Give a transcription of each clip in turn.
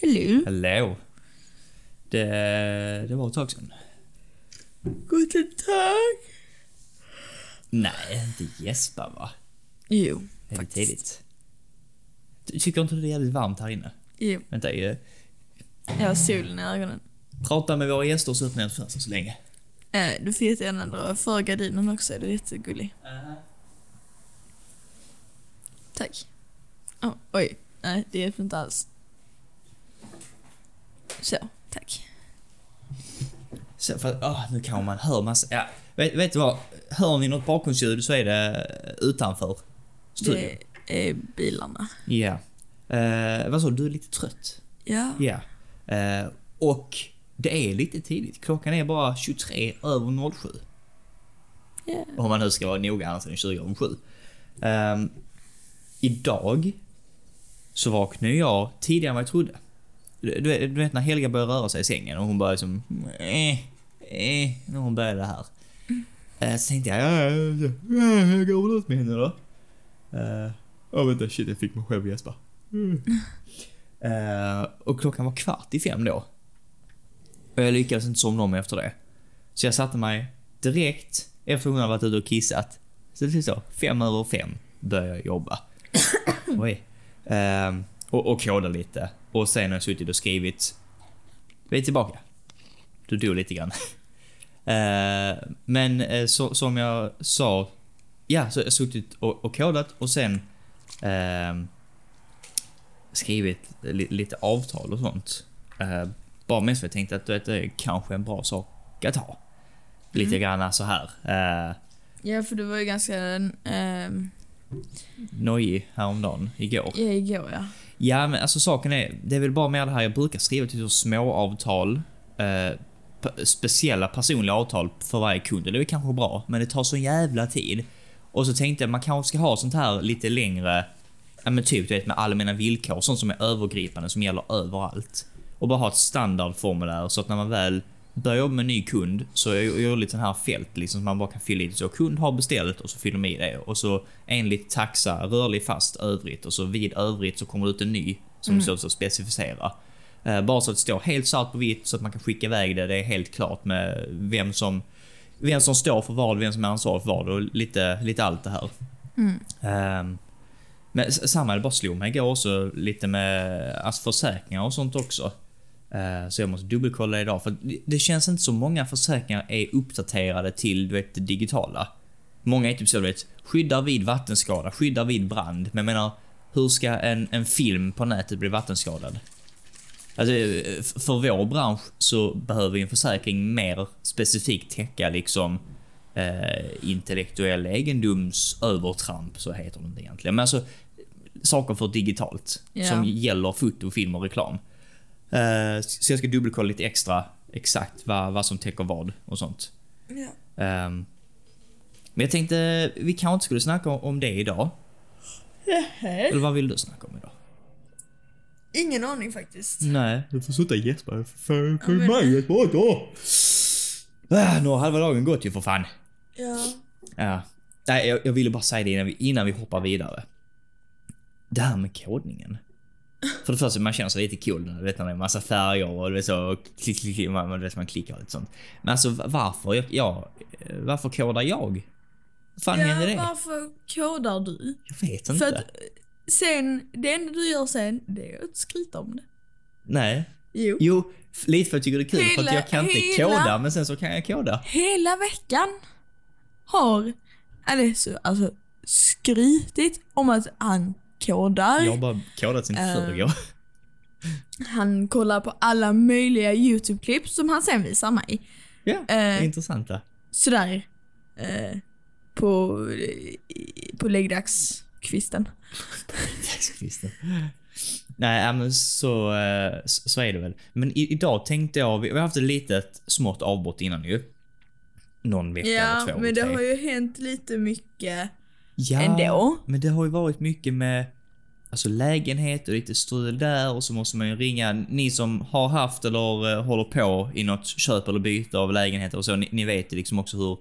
Hello. Hallå. Det, det var ett tag sedan. Guten Tag. Nej, inte gäspa va? Jo, Det är faktiskt. tidigt. Ty- Tycker inte du det är jävligt varmt här inne? Jo, Vänta, eh, jag har solen i ögonen. prata med våra gäster och så öppnar jag fönster så länge. Eh, du får jättegärna dra för gardinen också, är du jättegullig. Tack. Oh, oj, nej det hjälper inte alls. Så, tack. Så för, ah, nu kan man hör massa, ja, vet, vet du vad? Hör ni något bakgrundsljud så är det utanför studion. Det är bilarna. Ja. Eh, vad sa du, du är lite trött? Ja. Ja. Eh, och det är lite tidigt. Klockan är bara 23 över 07. Ja. Om man nu ska vara noga, annars är den 20 över 7. Ehm, idag så vaknade jag tidigare än vad jag trodde. Du, du, du vet när Helga börjar röra sig i sängen och hon börjar liksom... Eh, eh, när hon började här. Eh, så tänkte jag, jag går väl ut med henne då. Uh, oh, vänta, shit, jag fick mig själv gäspa. Mm. Eh, och klockan var kvart i fem då. Och jag lyckades inte somna om efter det. Så jag satte mig direkt efter hon hade varit ute och kissat. Så det är så, fem över fem började jag jobba. Oj. Ehm, och, och koda lite. Och sen har jag suttit och skrivit. Vi är tillbaka. Du dog lite grann. Ehm, men eh, så, som jag sa. Ja, så jag suttit och, och kodat och sen ehm, skrivit li, lite avtal och sånt. Ehm, bara mest för jag tänkte att vet, det är kanske en bra sak att ha. Lite grann så här. Uh, Ja, för du var ju ganska... ehm, nojig häromdagen, igår. ja, igår ja. Ja, men alltså saken är, det är väl bara mer det här, jag brukar skriva till små avtal. Eh, speciella personliga avtal för varje kund. Det är kanske bra, men det tar så jävla tid. Och så tänkte jag, man kanske ska ha sånt här lite längre, ja men typ du vet med allmänna villkor, sånt som är övergripande, som gäller överallt. Och bara ha ett standardformulär så att när man väl börjar jobba med en ny kund så är det lite sån här fält liksom som man bara kan fylla i. Så kund har beställt och så fyller de i det. Och så enligt taxa, rörlig fast övrigt och så vid övrigt så kommer det ut en ny som mm. så specificera. Eh, bara så att det står helt svart på vitt så att man kan skicka iväg det. Det är helt klart med vem som, vem som står för vad, vem som är ansvarig för vad och lite, lite allt det här. Ehm, men s- samma, det bara slog mig igår också lite med alltså försäkringar och sånt också. Eh, Så jag måste dubbelkolla det idag för det- känns inte som många försäkringar är uppdaterade till du vet, det digitala. Många är typ så du vet, skyddar vid vattenskada, skyddar vid brand. Men jag menar, hur ska en, en film på nätet bli vattenskadad? Alltså, eh, för vår bransch så behöver ju en försäkring mer specifikt täcka liksom eh, intellektuell egendomsövertramp, så heter det egentligen. Men alltså saker för digitalt Ja. som gäller foto, film och reklam. Eh, så jag ska dubbelkolla lite extra exakt vad, vad som täcker vad och sånt. ja. Ehm, men jag tänkte vi kanske inte skulle snacka om- det idag. Eller vad vill du snacka om idag? Ingen aning faktiskt. Nej. Du får sluta gäspa. För, för men- mig ett då. Ah, nu har halva dagen gått ju för fan. Ja. Ja. Nej, jag, jag ville bara säga det innan vi, innan vi hoppar vidare. Det här med kodningen. För det första, man känner sig lite cool du vet, när det är massa färger och du vet så, klick, klick, klick, man, man, du vet, man klickar och lite sånt. Men alltså va- varför, jag, jag, varför kodar jag? Fan händer det? varför kodar du? Jag vet För inte. att sen, det enda du gör sen, det är att skryta om det. Nej. Jo. Jo, lite för att jag tycker det är kul för att Hela- jag kan inte hela- koda, men sen så kan jag koda. Hela veckan har Alessio alltså skrytit om att han kodar. Jag har bara kodat sen Eh. förrgår. Han kollar på alla möjliga YouTube-klipp som han sen visar mig. Ja, eh. intressanta. Sådär. Eh, på, på läggdagskvisten. Taxkvisten. Nej, ja, men så, så är det väl. Men i, idag tänkte jag, vi har haft ett litet smått avbrott innan ju. Någon vecka eller Ja, två, men det tre. har ju hänt lite mycket ja, ändå. men det har ju varit mycket med alltså lägenhet och lite strul där och så måste man ju ringa. Ni som har haft eller eh, håller på i något köp eller byte av lägenheter och så, ni, ni vet ju liksom också hur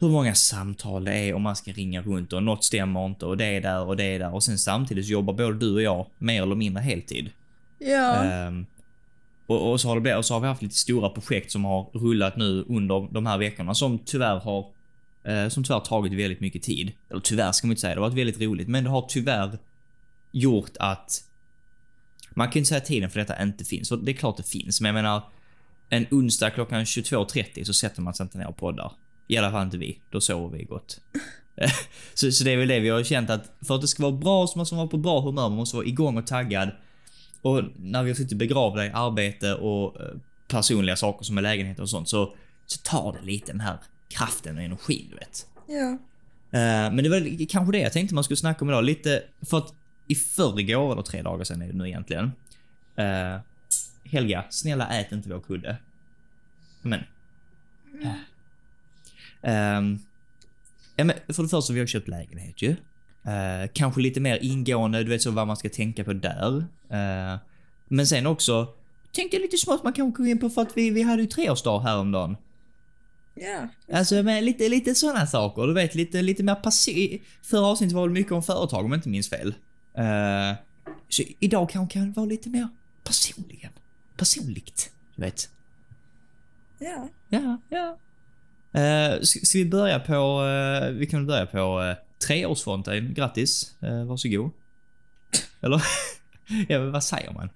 hur många samtal det är om man ska ringa runt och något stämmer inte och det är där och det är där och sen samtidigt så jobbar både du och jag mer eller mindre heltid. Ja. Ehm, och, och, så har det blivit, och så har vi haft lite stora projekt som har rullat nu under de här veckorna som tyvärr har Eh, som tyvärr tagit väldigt mycket tid. Eller tyvärr ska man inte säga, det har varit väldigt roligt, men det har tyvärr gjort att man kan ju inte säga att tiden för detta inte finns, och det är klart det finns, men jag menar en onsdag klockan 22.30 så sätter man sig inte ner och poddar. I alla fall inte vi. Då sover vi gott. Eh, så, så det är väl det vi har känt att för att det ska vara bra så måste man vara på bra humör, man måste vara igång och taggad. Och när vi har suttit begravda i arbete och eh, personliga saker som är lägenheter och sånt så, så tar det lite den här kraften och energin, du vet. Ja. Eh, men det var kanske det jag tänkte man skulle snacka om idag. Lite, för att i förrgår, eller tre dagar sedan är det nu egentligen. Uh, Helga, snälla ät inte vår kudde. Men. Uh. Um, ja, men för det första, vi har köpt lägenhet ju. Uh, kanske lite mer ingående, du vet så vad man ska tänka på där. Men sen också, tänkte lite smått man kanske gå in på för att vi, vi hade ju treårsdag häromdagen. Ja. Alltså med lite, lite sådana saker, du vet lite, lite mer passi... Förra avsnittet var det mycket om företag om jag inte minns fel. Uh, så idag kanske kan vara lite mer personligen. Personligt, du vet. Ja. Ja, ja. Uh, ska, ska vi börja på, uh, vi kan börja på uh, treårsfonten. Grattis, uh, varsågod. Eller? ja, men vad säger man?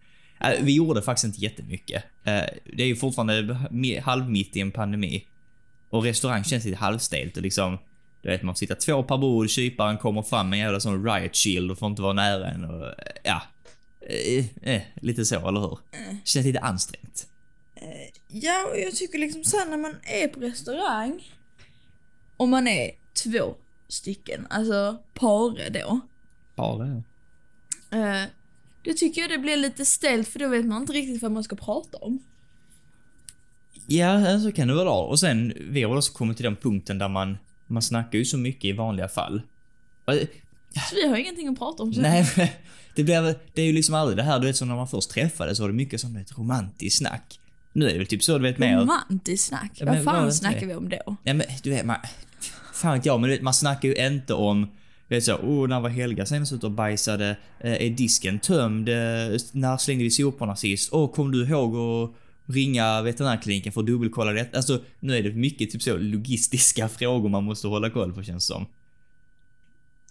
Uh, vi gjorde faktiskt inte jättemycket. Uh, det är ju fortfarande halvmitt i en pandemi. Och restaurang känns lite halvstelt och liksom, du vet man får sitta två per bord, kyparen kommer fram med en jävla sån riot shield och får inte vara nära en och ja. Eh, eh, lite så, eller hur? Känns lite ansträngt. Ja, och jag tycker liksom sen när man är på restaurang och man är två stycken, alltså par då. Är Eh, då tycker jag det blir lite stelt för då vet man inte riktigt vad man ska prata om. Ja, så kan det vara. Och sen, vi har också kommit till den punkten där man, man snackar ju så mycket i vanliga fall. Och, Så vi har ingenting att prata om. Så. Nej, men det blir det är ju liksom aldrig det här, du vet som när man först träffades så var det mycket som ett romantiskt snack. Nu är det väl typ så, du vet mer... Romantiskt snack. Ja, men vad fan snackar det? vi om då? Ja men du vet, man... Fan vet jag, men du vet, man snackar ju inte om... Du vet så, oh, när var Helga senast ute och bajsade? Eh, är disken tömd? Eh, när slängde vi soporna sist? Åh, kom du ihåg att ringa veterinärkliniken för att dubbelkolla det? Alltså, nu är det mycket typ så logistiska frågor man måste hålla koll på känns som.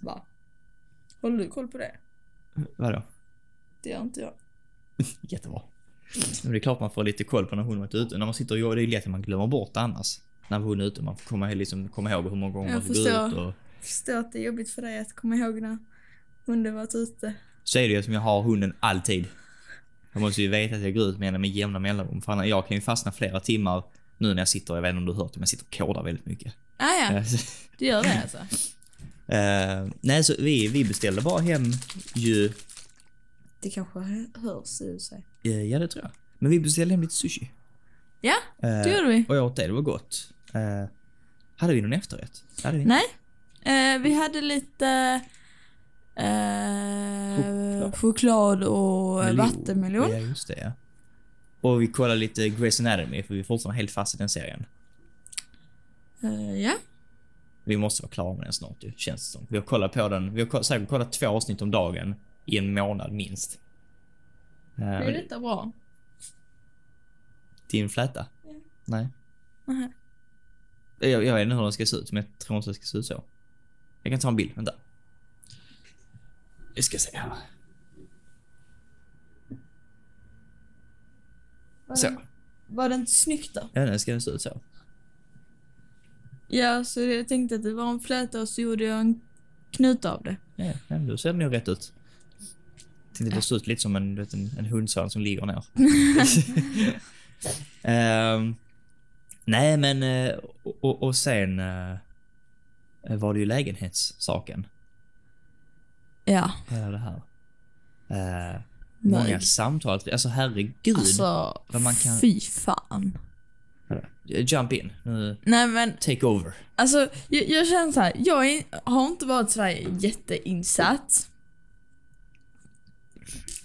Va? Håller du koll på det? Vadå? Det gör inte jag. Jättebra. Men det är klart man får lite koll på när hon varit ute. När man sitter och jobbar, det är lätt att man glömmer bort det annars. När hon är ute, man får komma, liksom, komma ihåg hur många gånger Jag man får gå ut och... Jag förstår att det är jobbigt för dig att komma ihåg när hunden varit ute. Så är det ju som jag har hunden alltid. Jag måste ju veta att jag går ut med henne med jämna mellanrum. För annars- jag kan ju fastna flera timmar nu när jag sitter, jag vet inte om du har hört det, men jag sitter och kodar väldigt mycket. Ah, ja, du gör det alltså? eh, nej, så vi, vi beställde bara hem ju... Det kanske hö- hörs i sig. eh, ja, det tror jag. Men vi beställde hem lite sushi. Ja, det gjorde vi. Och jag åt det, det var gott. Eh, hade vi någon efterrätt? Hade vi? Nej, vi hade lite eh, Choklad. och Melon. vattenmelon. Ja, just det. Ja. Och vi kollade lite Grey's Anatomy, för vi är fortfarande helt fast i den serien. Eh, ja, Vi måste vara klara med den snart ju, känns det som. Vi har kollat på den, vi har säkert kollat två avsnitt om dagen i en månad minst. Uh, är detta bra? din fläta? Ja. Nej. Nähä. Jag, jag vet inte hur den ska se ut, men jag tror inte det ska se ut så. Jag kan ta en bild, vänta. Vi ska se här. Var Så. Den, var den snyggt då? Ja, den ska se ut så. Ja, så jag tänkte att det var en fläta och så gjorde jag en knut av det. Ja, ja, då ser den ju rätt ut. Tänkte det ser ut lite som en, vet, en, en hundsvans som ligger ner. Ehm, nej, men eh, och, och, och sen eh, var det ju lägenhetssaken. Ja, Hela det här. Eh, många nej. samtal. Alltså herregud. Alltså, vad man kan- fy fan. Jump in. Nu, Nej men, take over. alltså jag, jag känner så här. jag är, har inte varit sådär jätteinsatt.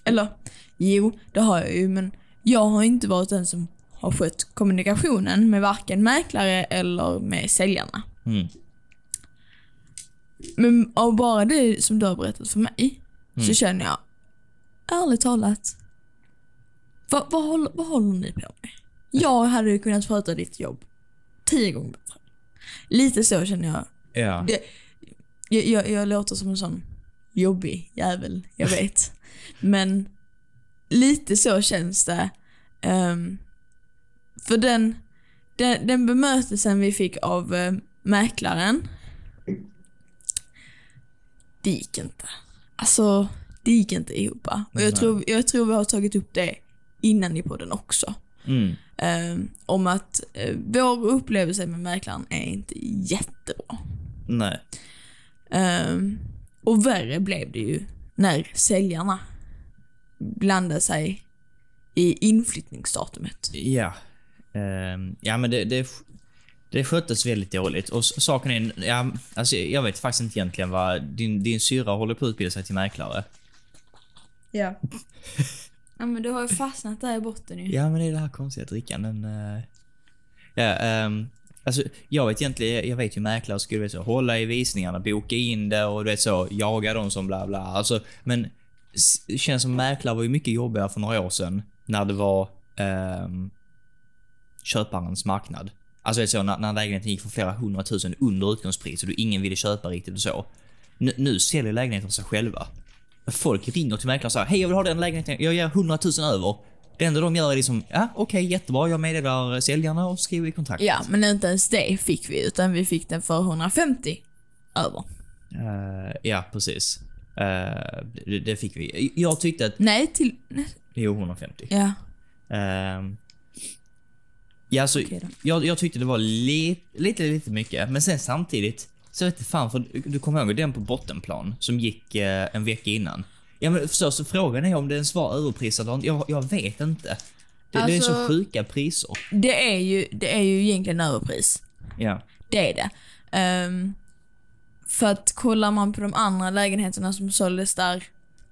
Eller, jo, det har jag ju, men jag har inte varit den som har skött kommunikationen med varken mäklare eller med säljarna. Mm. Men av bara det som du har berättat för mig, så Mm. känner jag, ärligt talat, Vad, vad, håller, vad håller ni på med? Jag hade kunnat sköta ditt jobb tio gånger bättre. Lite så känner jag. Ja. Det, jag, jag, jag låter som en sån jobbig jävel, jag vet. Men lite så känns det. Ehm, för den, den, den bemötelsen vi fick av eh, mäklaren, det gick inte. Alltså, det gick inte ihop. Och jag tror, jag tror vi har tagit upp det innan i podden också. Mm. Ehm, om att eh, vår upplevelse med mäklaren är inte jättebra. Nej. Ehm, och värre blev det ju när säljarna blandade sig i inflyttningsdatumet. Ja. Ehm, ja men det, det, det sköttes väldigt dåligt. Och saken är, ja, alltså jag vet faktiskt inte egentligen vad, din, din syra håller på att utbilda sig till mäklare. Ja. ja men du har ju fastnat där i botten ju. Ja men det är det här konstiga drickanden. Uh, ja, ehm, alltså jag vet egentligen, jag vet ju mäklare skulle vet så, hålla i visningarna, boka in det och du vet så, jaga dem som bla bla. Alltså, men känns som mäklare var ju mycket jobbigare för några år sedan när det var ehm, köparens marknad. Alltså vet så, när, när lägenheten gick för flera hundratusen under utgångspris och du ingen ville köpa riktigt och så. Nu, nu säljer lägenheten sig själva. Folk ringer till mäklaren och säger hej jag vill ha den lägenheten, jag ger 100 000 över. Det enda de gör är liksom, ja okej jättebra, jag meddelar säljarna och skriver i kontrakt. Ja, men inte ens det fick vi utan vi fick den för 150 över. Eh, ja, precis. Eh, det, det fick vi. Jag tyckte att, Nej, till... jo 150. Ja. Ehm, ja, Okej då. jag, jag tyckte det var li, lite, lite mycket. Men sen samtidigt, så vet jag fan, för du, du kommer ihåg den på bottenplan som gick eh, en vecka innan. Ja men så, så frågan är om det ens var överprisat eller inte. Jag, jag vet inte. Det, det är så Alltså- sjuka priser. Det är ju, det är ju egentligen överpris. Ja. Det är det. Ehm, för att kollar man på de andra lägenheterna som såldes där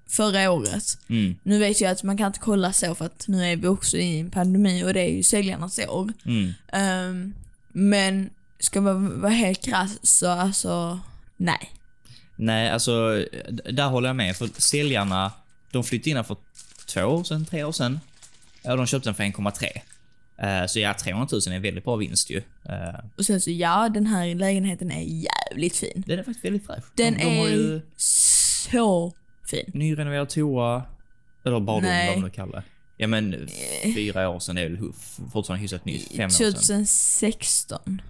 förra året. Mm, Nu vet jag att man kan inte kolla så för att nu är vi också i en pandemi och det är ju säljarnas år. mm. Ehm, men ska man vara helt krass så alltså, nej. Nej, alltså där håller jag med. För säljarna, de flyttade in här för två år sedan, tre år sedan. Ja, de köpte den för 1,3. Eh, så ja, 300 000 är väldigt bra vinst ju. Eh, Och sen så ja, den här lägenheten är jävligt fin. den är faktiskt väldigt fräsch. Den de, de är ju så fin. nyrenoverad toa, eller badrum Nej. vad man nu kallar det. Ja men fyra år sedan är väl fortfarande hyfsat nytt. Fem år sedan. 2016.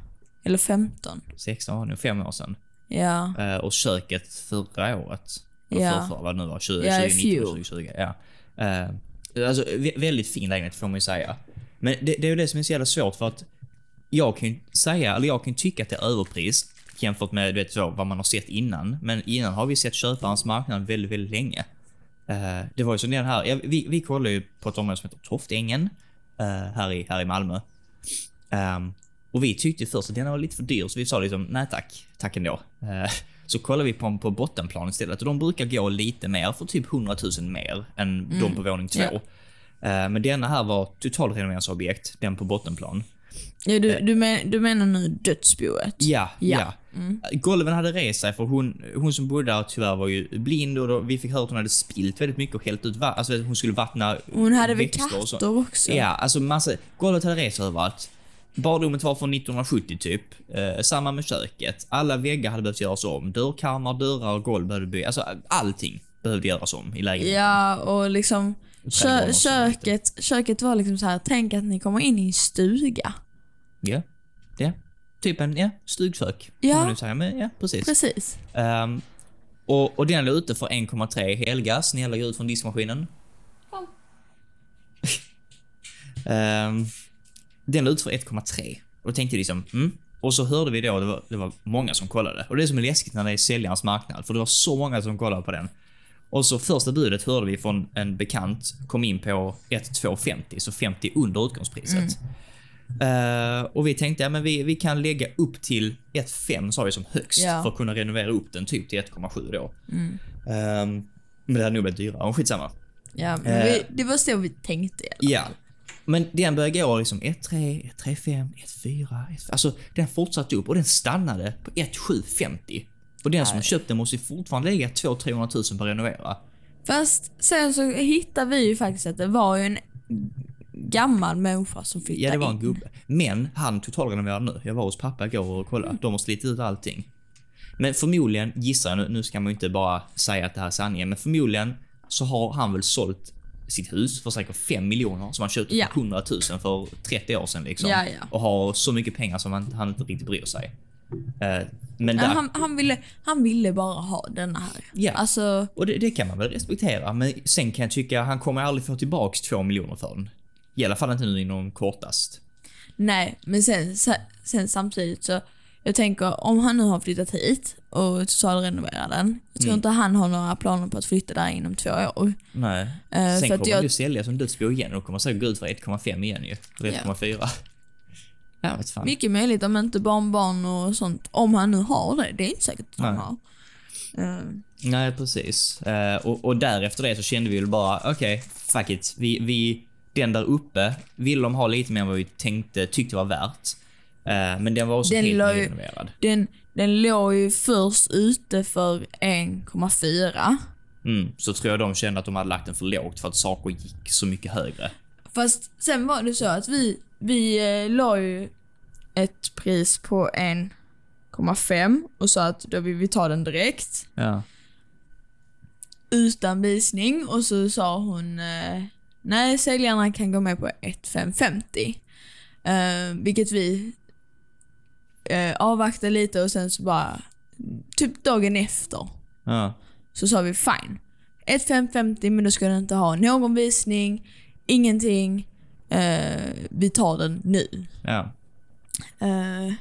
Eller 15. 16, ja, nu fem år sedan. Ja. Eh, och köket förra året. Ja. förrförra, vad det nu var. 20, Ja, i 2019, fjol. 2020. Ja. Eh, alltså, vä- väldigt fin lägenhet får man ju säga. Men det, det är ju det som är så jävla svårt för att jag kan ju säga, eller jag kan tycka att det är överpris jämfört med du vet, så, vad man har sett innan. Men innan har vi sett köparens marknad väldigt, väldigt länge. Eh, det var ju som den här, ja, vi, vi kollade ju på ett område som heter Toftängen eh, här, i, här i Malmö. Ehm, och vi tyckte först att den var lite för dyr, så vi sa liksom nej tack, tack ändå. Eh, så kollade vi på, på bottenplan istället och de brukar gå lite mer, för typ 100 000 mer än de på våning två. Ja. Eh, men denna här var totalrenoveringsobjekt, den på bottenplan. ja du, du, men, du menar nu dödsboet? Ja, ja. Ja. Mm. Golven hade rest sig för hon, hon som bodde där tyvärr var ju blind och då, vi fick höra att hon hade spilt väldigt mycket och hällt ut vatten. Alltså hon skulle vattna Hon hade väl katter också? Ja, alltså massa, golvet hade rest överallt. Badrummet var från 1970 typ. Eh, samma med köket. Alla väggar hade behövt göras om. Dörrkarmar, dörrar och golv behövde byggas. Alltså allting behövde göras om i lägenheten. Ja, och liksom kö, köket, köket var liksom så här. tänk att ni kommer in i en stuga. Ja. Ja. Typ en, ja, stugkök. Ja. Säga. Men ja, precis. Precis. Ehm, och, och den låg ute för 1,3 helgas. Lägger ut från diskmaskinen. Ehm, den låg ut för 1,3. Och då tänkte jag liksom, mm. Och så hörde vi då, det var, det var många som kollade. Och det är som är läskigt när det är säljarens marknad, för det var så många som kollade på den. Och så första budet hörde vi från en bekant, kom in på 1,250, så 50 under utgångspriset. Eh, och vi tänkte, ja men vi, vi kan lägga upp till 1,5 sa vi som högst Ja. för att kunna renovera upp den typ till 1,7 då. Ehm, men det hade nog blivit dyrare, skitsamma. Ja, men Eh. vi, det var så vi tänkte i alla Ja. Men den började gå liksom 1,3, 1,35, 1,4, 1,4. Alltså den fortsatte upp och den stannade på 1,750. Och den som Nej. köpte den måste ju fortfarande lägga 200-300 000 på att renovera. Fast sen så hittade vi ju faktiskt att det var ju en gammal människa som flyttade Ja, det var en in. gubbe. Men han totalrenoverade nu. Jag var hos pappa igår och kollade. De har slitit ut allting. Men förmodligen, gissar jag nu, nu ska man ju inte bara säga att det här är sanningen, men förmodligen så har han väl sålt sitt hus för säkert 5 miljoner som han köpte Ja. för 100 000 för 30 år sedan liksom. Ja, ja. Och har så mycket pengar som han, han inte riktigt bryr sig. Eh, men där, han, han, ville, han ville bara ha den här. Ja. Alltså, och det, det kan man väl respektera, men sen kan jag tycka han kommer aldrig få tillbaks 2 miljoner för den. I alla fall inte nu inom kortast. nej, men sen, sen samtidigt så, jag tänker om han nu har flyttat hit och totalrenoverar den, jag tror Mm. inte han har några planer på att flytta där inom två år. Nej. Eh, Sen kommer jag, han ju sälja som dödsbo igen och kommer säkert gå ut för 1,5 igen ju. För 1,4. Ja, fan. mycket möjligt om inte barnbarn och sånt, om han nu har det, det är inte säkert att han Nej. har. Eh, Nej, precis. Eh, och, och därefter det så kände vi väl bara, okej, fuck it. Vi, vi, den där uppe ville de ha lite mer än vad vi tänkte, tyckte var värt. Men den var också Den helt nyrenoverad. den, den låg ju först ute för 1,4. Mm, så tror jag de kände att de hade lagt den för lågt för att saker gick så mycket högre. Fast sen var det så att vi, vi eh, la ju ett pris på 1,5 och sa att då vill vi ta den direkt Ja. utan visning och så sa hon eh, nej säljarna kan gå med på 1,550. Eh, vilket vi eh, avvaktade lite och sen så bara typ dagen efter Ja. så sa vi fine. 1,550 men då ska den inte ha någon visning, ingenting. Eh, vi tar den nu. Ja. Eh,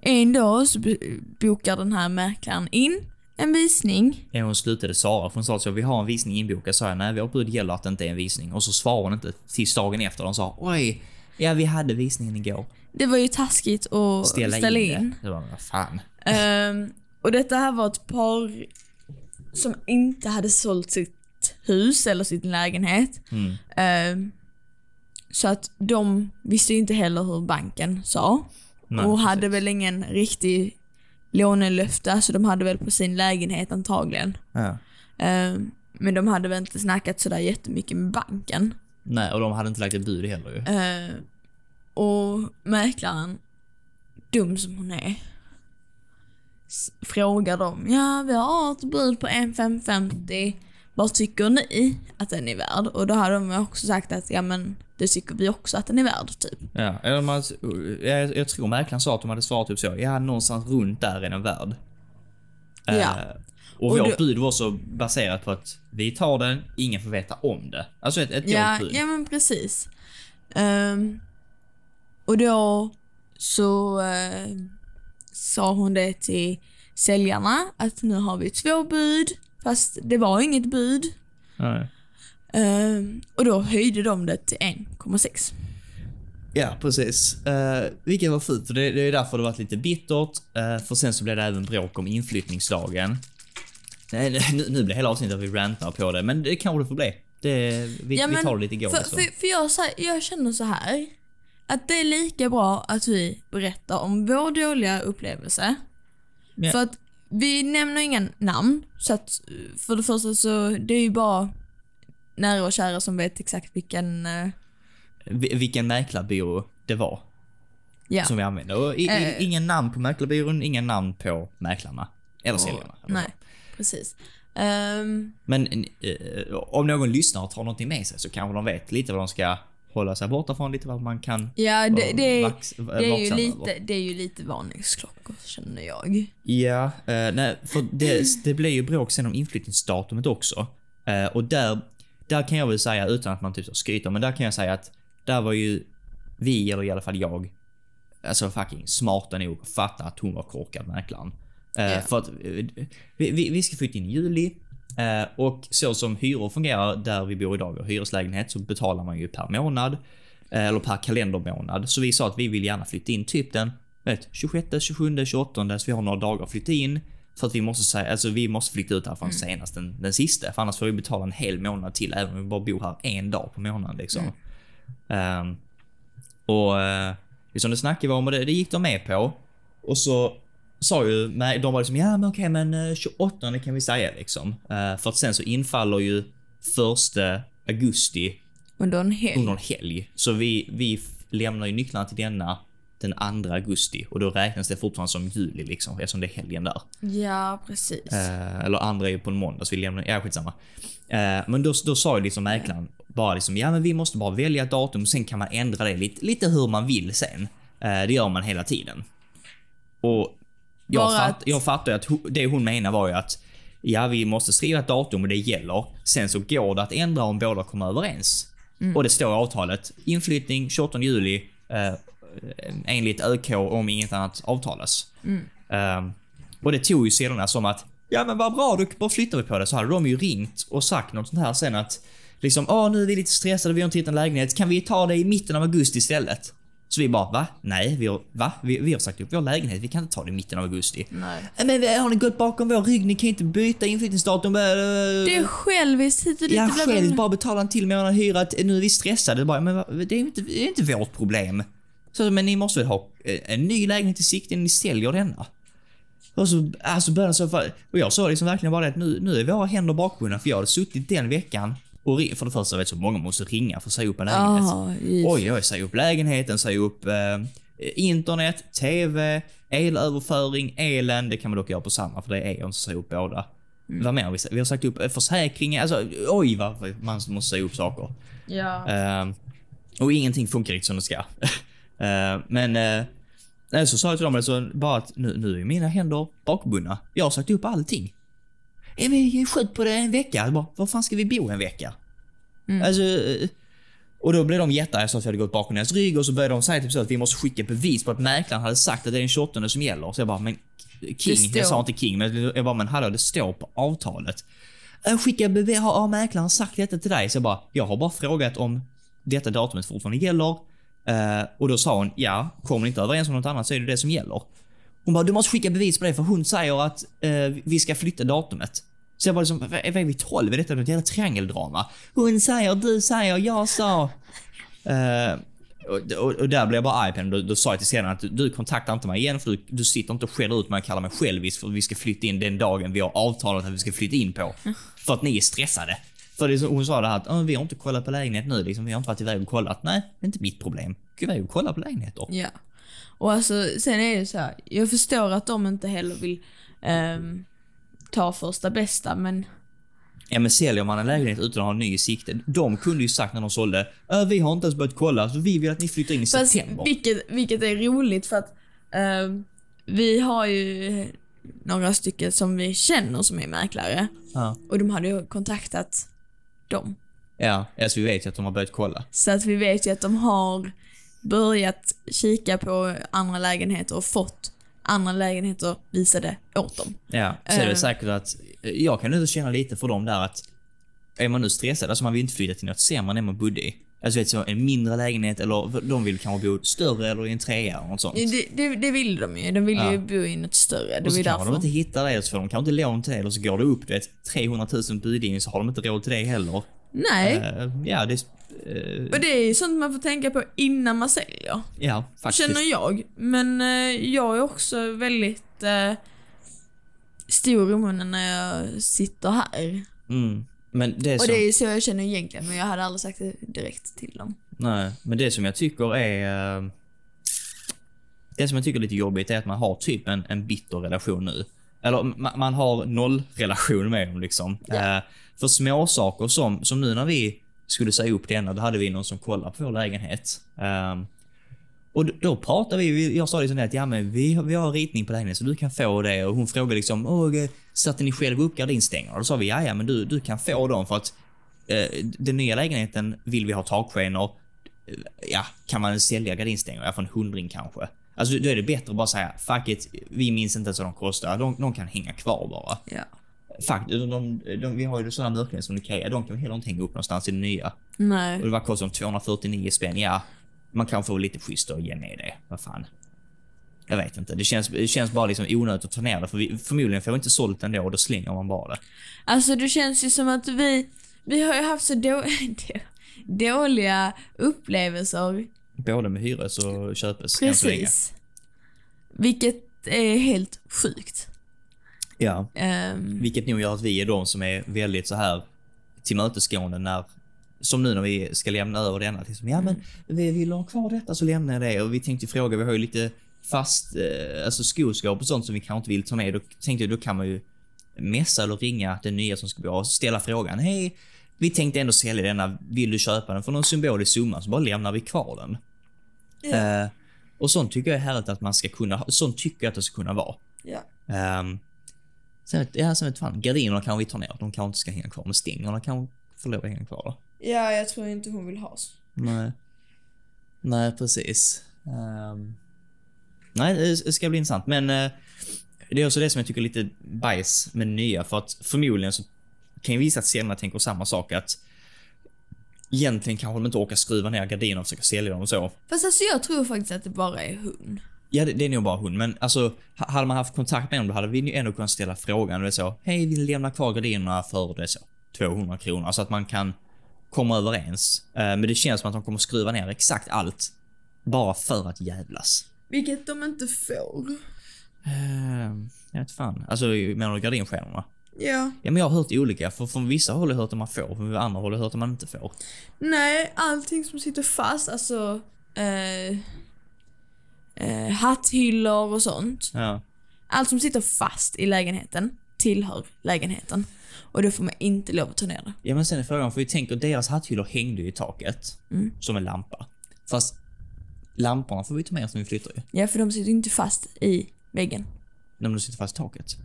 en dag så b- bokar den här mäklaren in en visning. Ja, hon slutade svara för hon sa så vi har en visning inbokad. sa jag nej, vårt bud gäller att det inte är en visning. Och så svarade hon inte tills dagen efter. De sa oj, ja vi hade visningen igår. Det var ju taskigt att Ställa, ställa, in, in. det. Var, vad fan. Ehm, och detta här var ett par som inte hade sålt sitt hus eller sin lägenhet. Mm. Ehm, så att de visste inte heller hur banken sa. Nej, och precis. hade väl ingen riktig lånelöfte, så de hade väl på sin lägenhet antagligen. Ja. Ehm, men de hade väl inte snackat sådär jättemycket med banken. Nej, och de hade inte lagt ett bud heller ju. Ehm, och mäklaren, dum som hon är, s- frågar dem, ja vi har ett bud på 1,550, vad tycker ni att den är värd? Och då hade de också sagt att, ja men det tycker vi också att den är värd, typ. Ja, eller man, jag, jag tror mäklaren sa att de hade svarat typ så. Ja, någonstans runt där är den värd. Ja. Och, Och vårt då- bud var så baserat på att vi tar den, ingen får veta om det. Alltså ett, ett Ja, bud. ja men precis. Ehm, och då så eh, sa hon det till säljarna att nu har vi två bud, fast det var inget bud. Nej. Ehm, och då höjde de det till 1,6. Ja, precis. Uh, vilket var fult, det, det är därför det varit lite bittert. eh, för sen så blev det även bråk om inflyttningsdagen. Nej, nu, nu blir hela avsnittet att vi rantar på det, men det kanske det får bli. Det, vi, Ja, vi men tar det lite igår. För, för, för jag, så här, jag känner så här att det är lika bra att vi berättar om vår dåliga upplevelse. Ja. För att vi nämner inga namn, så att för det första så det är ju bara nära och kära som vet exakt vilken... eh, Vi- Vilken mäklarbyrå det var ja. som vi använde. Och i, Eh. ingen namn på mäklarbyrån, ingen namn på mäklarna. Eller säljarna. Nej. Precis. Ehm, Men eh, om någon lyssnar och tar någonting med sig så kanske de vet lite vad de ska hålla sig borta från, lite vad man kan ja, det, det, är- vax- det, är ju lite, det är ju lite varningsklockor känner jag. Ja, eh, nej, för det, det blev ju bråk sen om inflyttningsdatumet också. Eh, och där, där kan jag väl säga, utan att man typ skryter, men där kan jag säga att där var ju vi, eller i alla fall jag, alltså fucking smarta nog att fatta att hon var korkad mäklaren. Ja. För att eh, vi, vi, vi ska flytta in i juli eh, och så som hyror fungerar där vi bor idag, och hyreslägenhet, så betalar man ju per månad. eh, Eller per kalendermånad. Så vi sa att vi vill gärna flytta in typ den vet, 26, 27, 28 så vi har några dagar att flytta in. För att vi måste säga, alltså vi måste flytta ut härifrån senast den, den sista. För annars får vi betala en hel månad till även om vi bara bor här en dag på månaden liksom. Ehm, och uh, liksom det snackade vi om och det, det gick de med på. Och så sa ju, nej, de var liksom ja men okej men eh, 28 kan vi säga liksom. Eh, för att sen så infaller ju första augusti Under en helg. under en helg. Så vi, vi lämnar ju nycklarna till denna den 2 augusti och då räknas det fortfarande som juli liksom eftersom det är helgen där. Ja, precis. Eh, eller andra är ju på en måndag så vi lämnar, ja skitsamma. Eh, men då, då sa ju liksom mäklaren bara liksom, ja men vi måste bara välja ett datum, sen kan man ändra det lite, lite hur man vill sen. Eh, det gör man hela tiden. Och jag, fatt, att- jag fattar att det hon menar var ju att ja, vi måste skriva ett datum och det gäller. Sen så går det att ändra om båda kommer överens. Och det står i avtalet, inflyttning 28 juli eh, enligt ÖK om inget annat avtalas. Eh, och det tog ju sedan som att, ja men vad bra, då bara flyttar vi på det. Så hade de ju ringt och sagt något sånt här sen att, liksom, åh nu är vi lite stressade, vi har inte hittat en lägenhet, kan vi ta det i mitten av augusti istället? Så vi bara, va? Nej, vi har, va? Vi, vi har sagt upp vår lägenhet, vi kan inte ta det i mitten av augusti. Nej. "Ja, Men vi- har ni gått bakom vår rygg? Ni kan inte byta inflyttningsdatum. Det är själviskt hit och dit. Ja, själv bara- betala en till månad hyra. att Nu är vi stressade. Bara, men det är inte, det är inte vårt problem. Så, men ni måste väl ha eh, en ny lägenhet i sikte innan ni säljer denna? Och så, alltså började så och jag sa liksom verkligen bara det att nu, nu är våra händer bakbundna för jag hade suttit den veckan och för det första vet så många måste ringa för att säga upp en lägenhet. Ja, just. Oj, oj, säga upp lägenheten, säga upp eh, internet, TV, elöverföring, elen. Det kan man dock göra på samma för det är en som säger upp båda. Vad mer vi har sagt upp eh, försäkringen. Alltså, oj vad man måste säga upp saker. Ja. Eh, och ingenting funkar riktigt som det ska. Eh, men eh, så sa jag till dem alltså, bara att nu, nu är mina händer bakbundna. Jag har sagt upp allting. Är vi skjut på det en vecka? Jag Bara, var fan ska vi bo en vecka? Alltså, eh, och då blev de jättearga. Jag sa att vi hade gått bakom deras rygg och så började de säga typ så att vi måste skicka bevis på att mäklaren hade sagt att det är den 28 som gäller. Så jag bara, men King, jag sa inte King, men jag bara, men hallå, det står på avtalet. "Eh, Skicka bevis, har, har mäklaren sagt detta till dig? Så jag bara, jag har bara frågat om detta datumet fortfarande gäller. Eh, och då sa hon, ja, kommer ni inte överens om något annat så är det det som gäller. Hon bara, du måste skicka bevis på det för hon säger att eh, vi ska flytta datumet. Så jag bara liksom, vad är vi 12? Är detta något jävla triangeldrama? Hon säger, du säger, jag sa. Eh, och, och, och där blev jag bara arg på henne. Då, då sa jag till scenen att du, kontaktar inte mig igen för du, du sitter inte och skäller ut mig och kallar mig självisk för att vi ska flytta in den dagen vi har avtalat att vi ska flytta in på. För att ni är stressade. För det, hon sa det här att ah, vi har inte kollat på lägenhet nu liksom. Vi har inte varit iväg och kollat. Nej, det är inte mitt problem. Gå iväg och kolla på lägenheter. Ja. Och alltså, sen är det så här. jag förstår att de inte heller vill ehm, ta första bästa, men Ja men säljer man en lägenhet utan att ha en ny i sikte. De kunde ju sagt när de sålde, "Äh, vi har inte ens börjat kolla så vi vill att ni flyttar in i fast, september. vilket, vilket är roligt för att ehm, vi har ju några stycken som vi känner som är mäklare Ja. och de hade ju kontaktat dem. Ja, alltså vi vet ju att de har börjat kolla. Så att vi vet ju att de har börjat kika på andra lägenheter och fått andra lägenheter visade åt dem. Ja, så är det Eh. säkert att jag kan nu känna lite för dem där att är man nu stressad, alltså man vill inte flytta till något sämre än man bodde i. Alltså vet så, en mindre lägenhet eller de vill kanske bo större eller i en trea eller något sånt. Det, det, det vill de ju. De vill Ja. ju bo i något större. Det och så kanske de inte hittar det, så får de kanske inte lån till det, eller så går det upp du vet, 300 000 budgivning så har de inte råd till det heller. Nej, Eh, ja, det... eh, och det är sånt man får tänka på innan man säljer. ja, faktiskt. Känner jag. Men eh, jag är också väldigt eh, stor i munnen när jag sitter här. Mm. Men det Och som... det är så jag känner egentligen, men jag hade aldrig sagt det direkt till dem. Nej, men det som jag tycker är... eh, Det som jag tycker är lite jobbigt är att man har typ en, en bitter relation nu. Eller man, man har noll relation med dem liksom. Ja. För småsaker som, som nu när vi skulle säga upp denna, då hade vi någon som kollade på vår lägenhet. Um, och då, pratade vi, jag sa liksom det att ja men vi, har- vi har ritning på lägenheten så du kan få det. Och hon frågade liksom, Åh, eh, satte ni själv upp gardinstänger? Och då sa vi, ja ja men du, du kan få dem för att eh, den nya lägenheten vill vi ha takskenor. Eh, ja, kan man sälja gardinstänger? Ja, för en hundring kanske. Alltså då är det bättre att bara säga, fuck it, vi minns inte ens vad de kostar. De, de kan hänga kvar bara. Ja. Fuck, de, de, de, vi har ju sådana mörkläder som Ikea, de kan vi heller inte hänga upp någonstans i det nya. Nej. Och det var kostar de 249 spänn, ja. Man kan få lite schysst och ge med det. Vad fan. Jag vet inte. Det känns, det känns bara liksom onödigt att ta ner det. För vi, förmodligen får vi inte sålt ändå och då slänger man bara det. Alltså det känns ju som att vi, vi har ju haft så då, då, dåliga upplevelser. Både med hyres och köpes. Precis. Vilket är helt sjukt. Ja. Ehm, Vilket nog gör att vi är de som är väldigt så här tillmötesgående när som nu när vi ska lämna över denna till som, ja men vi vill ha kvar detta så lämnar jag det och vi tänkte fråga, vi har ju lite fast, eh, alltså skoskåp och sånt som vi kanske inte vill ta med. Då tänkte jag, då kan man ju messa eller ringa den nya som ska bli och ställa frågan, hej, vi tänkte ändå sälja denna, vill du köpa den för någon symbolisk summa så bara lämnar vi kvar den. Ja. Eh, och sånt tycker jag är härligt att man ska kunna, sånt tycker jag att det ska kunna vara. Ja. Um, sen, vet- ja, sen vet fan, gardinerna kan vi ta ner, de kanske inte ska hänga kvar, men stängerna kan få lov att hänga kvar då. ja, jag tror inte hon vill ha oss. Nej. Nej, precis. Ehm, nej, det ska bli intressant. Men eh, det är också det som jag tycker är lite bajs med nya. För att förmodligen så kan ju visa att säljarna tänker samma sak. Att egentligen kanske de inte orkar skruva ner gardinerna och försöka sälja dem och så. Fast alltså jag tror faktiskt att det bara är hon. Ja, det, det är nog bara hon. Men alltså, ha- hade man haft kontakt med dem då hade vi ju ändå kunnat ställa frågan. Det är så, hej, vill ni lämna kvar gardinerna för det är så, 200 kronor? Så att man kan komma överens. Eh, men det känns som att de kommer skruva ner exakt allt. Bara för att jävlas. Vilket de inte får. Uh, jag vet fan. Alltså, menar du gardinstjärnorna? Ja. Ja, men jag har hört olika. För från vissa håll har jag hört att man får, från andra håll har jag hört att man inte får. Nej, allting som sitter fast, alltså eh, eh, hatthyllor och sånt. Ja. Allt som sitter fast i lägenheten tillhör lägenheten. Och då får man inte lov att ta ner det. Ja, men sen är frågan, för vi tänker deras hatthyllor hängde ju i taket. Mm. Som en lampa. Fast lamporna får vi ta med oss när vi flyttar ju. Ja, för de sitter inte fast i väggen. När de sitter fast i taket.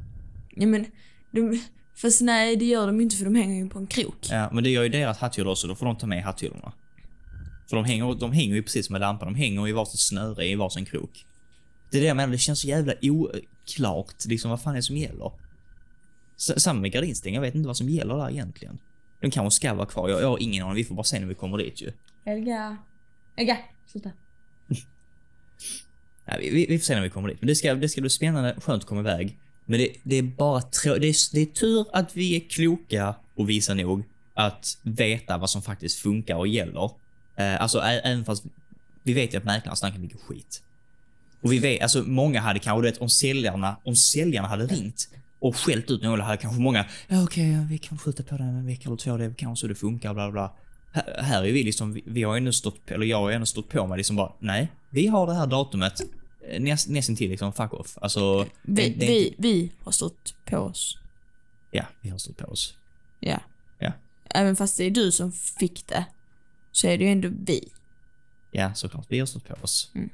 Ja, men de, fast nej, det gör de inte för de hänger ju på en krok. Ja, men det gör ju deras hatthyllor också, då får de ta med hatthyllorna. För de hänger, de hänger ju precis som en lampa, de hänger i varsitt snöre i varsin krok. Det är det jag menar, det känns så jävla oklart liksom vad fan är det som gäller. S- Samma med gardinstänger, jag vet inte vad som gäller där egentligen. De kanske ska vara kvar, jag, jag har ingen aning, vi får bara se när vi kommer dit ju. Helga. Helga, sluta. Ja, vi, vi, vi får se när vi kommer dit. Men det ska, det ska bli spännande, skönt att komma iväg. Men det, det är bara trå- det, är, det är tur att vi är kloka och visa nog att veta vad som faktiskt funkar och gäller. Eh, alltså även fast vi vet ju att mäklaren snackar mycket skit. Och vi vet, alltså många hade kanske, vet, om säljarna, om säljarna hade ringt och skällt ut några hade kanske många, ja okej, ja, vi kan skjuta på det en vecka eller två, det är kanske så det funkar, bla bla. Här, här är vi liksom, vi, vi har ändå stått, på- eller jag har ändå stått på mig liksom bara, nej, vi har det här datumet, eh, näst, nästan till liksom, fuck off. Alltså, Vi, det, det vi, inte, vi har stått på oss. ja, vi har stått på oss. Ja. Ja. Även fast det är du som fick det, så är det ju ändå vi. Ja, såklart. Vi har stått på oss. Mm.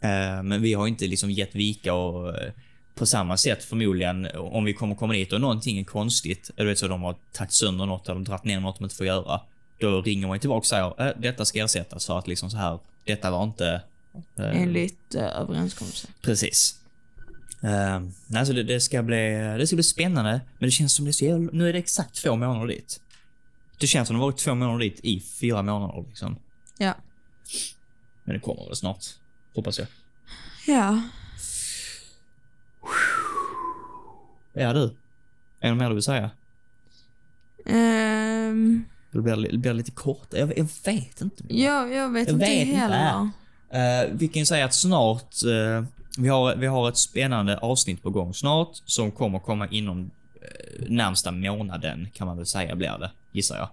Eh, men vi har inte liksom gett vika och eh, på samma sätt förmodligen om vi kommer komma dit och någonting är konstigt, eller vet så de har tagit sönder något eller dragit ner något de inte får göra. Då ringer man tillbaka och säger eh, detta ska ersättas för att liksom så här, detta var inte... eh, Enligt uh, överenskommelse. Precis. Uh, alltså det, det, ska bli, det ska bli spännande, men det känns som det är så jävla, Nu är det exakt två månader dit. Det känns som det varit två månader dit i fyra månader liksom. Ja. Men det kommer väl snart. Hoppas jag. Ja. Ja du. Är det mer du vill säga? Ehm, Det blir, blir lite kort. Jag, jag vet inte. ja, jag vet Jag inte vet inte. heller. Eh, vi kan ju säga att snart, eh, vi, har, vi har ett spännande avsnitt på gång snart som kommer komma inom uh, närmsta månaden kan man väl säga blir det, gissar jag.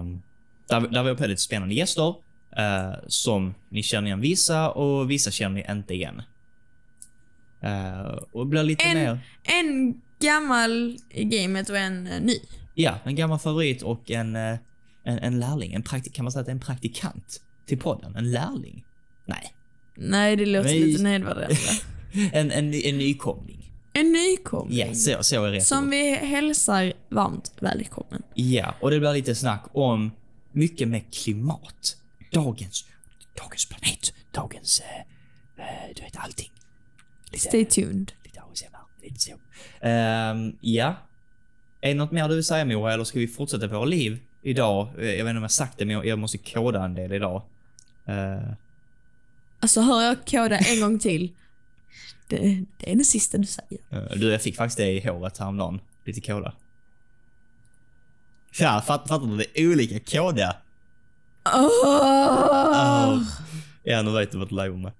Um, där, där på lite spännande gäster eh, som ni känner igen vissa och vissa känner ni inte igen. Eh, och blir lite En- mer, En gammal i gamet och en eh, ny. ja, en gammal favorit och en, en, en lärling. En praktik, kan man säga att det är en praktikant till podden? En lärling? Nej. Nej, det låter Nej. lite nedvärderande. En, en, en nykomling. En nykomling. Ja, så, så är rätt Som ord. vi hälsar varmt välkommen. Ja, och det blir lite snack om mycket med klimat. Dagens, dagens planet, dagens, eh, eh, du vet allting. Lite, Stay tuned. lite ASMR, lite så. Ehm, ja. Är det något mer du vill säga Moa, eller ska vi fortsätta våra liv idag? Eh, Jag vet inte om jag sagt det, men jag, måste koda en del idag. Eh, Alltså hör jag koda en gång till. Det, det är det sista du säger. eh, du, jag fick faktiskt det i håret häromdagen. Lite koda. Ja, fatt, fattar du? Det är olika koda. Åh! Ja, nu vet du vad du lever med.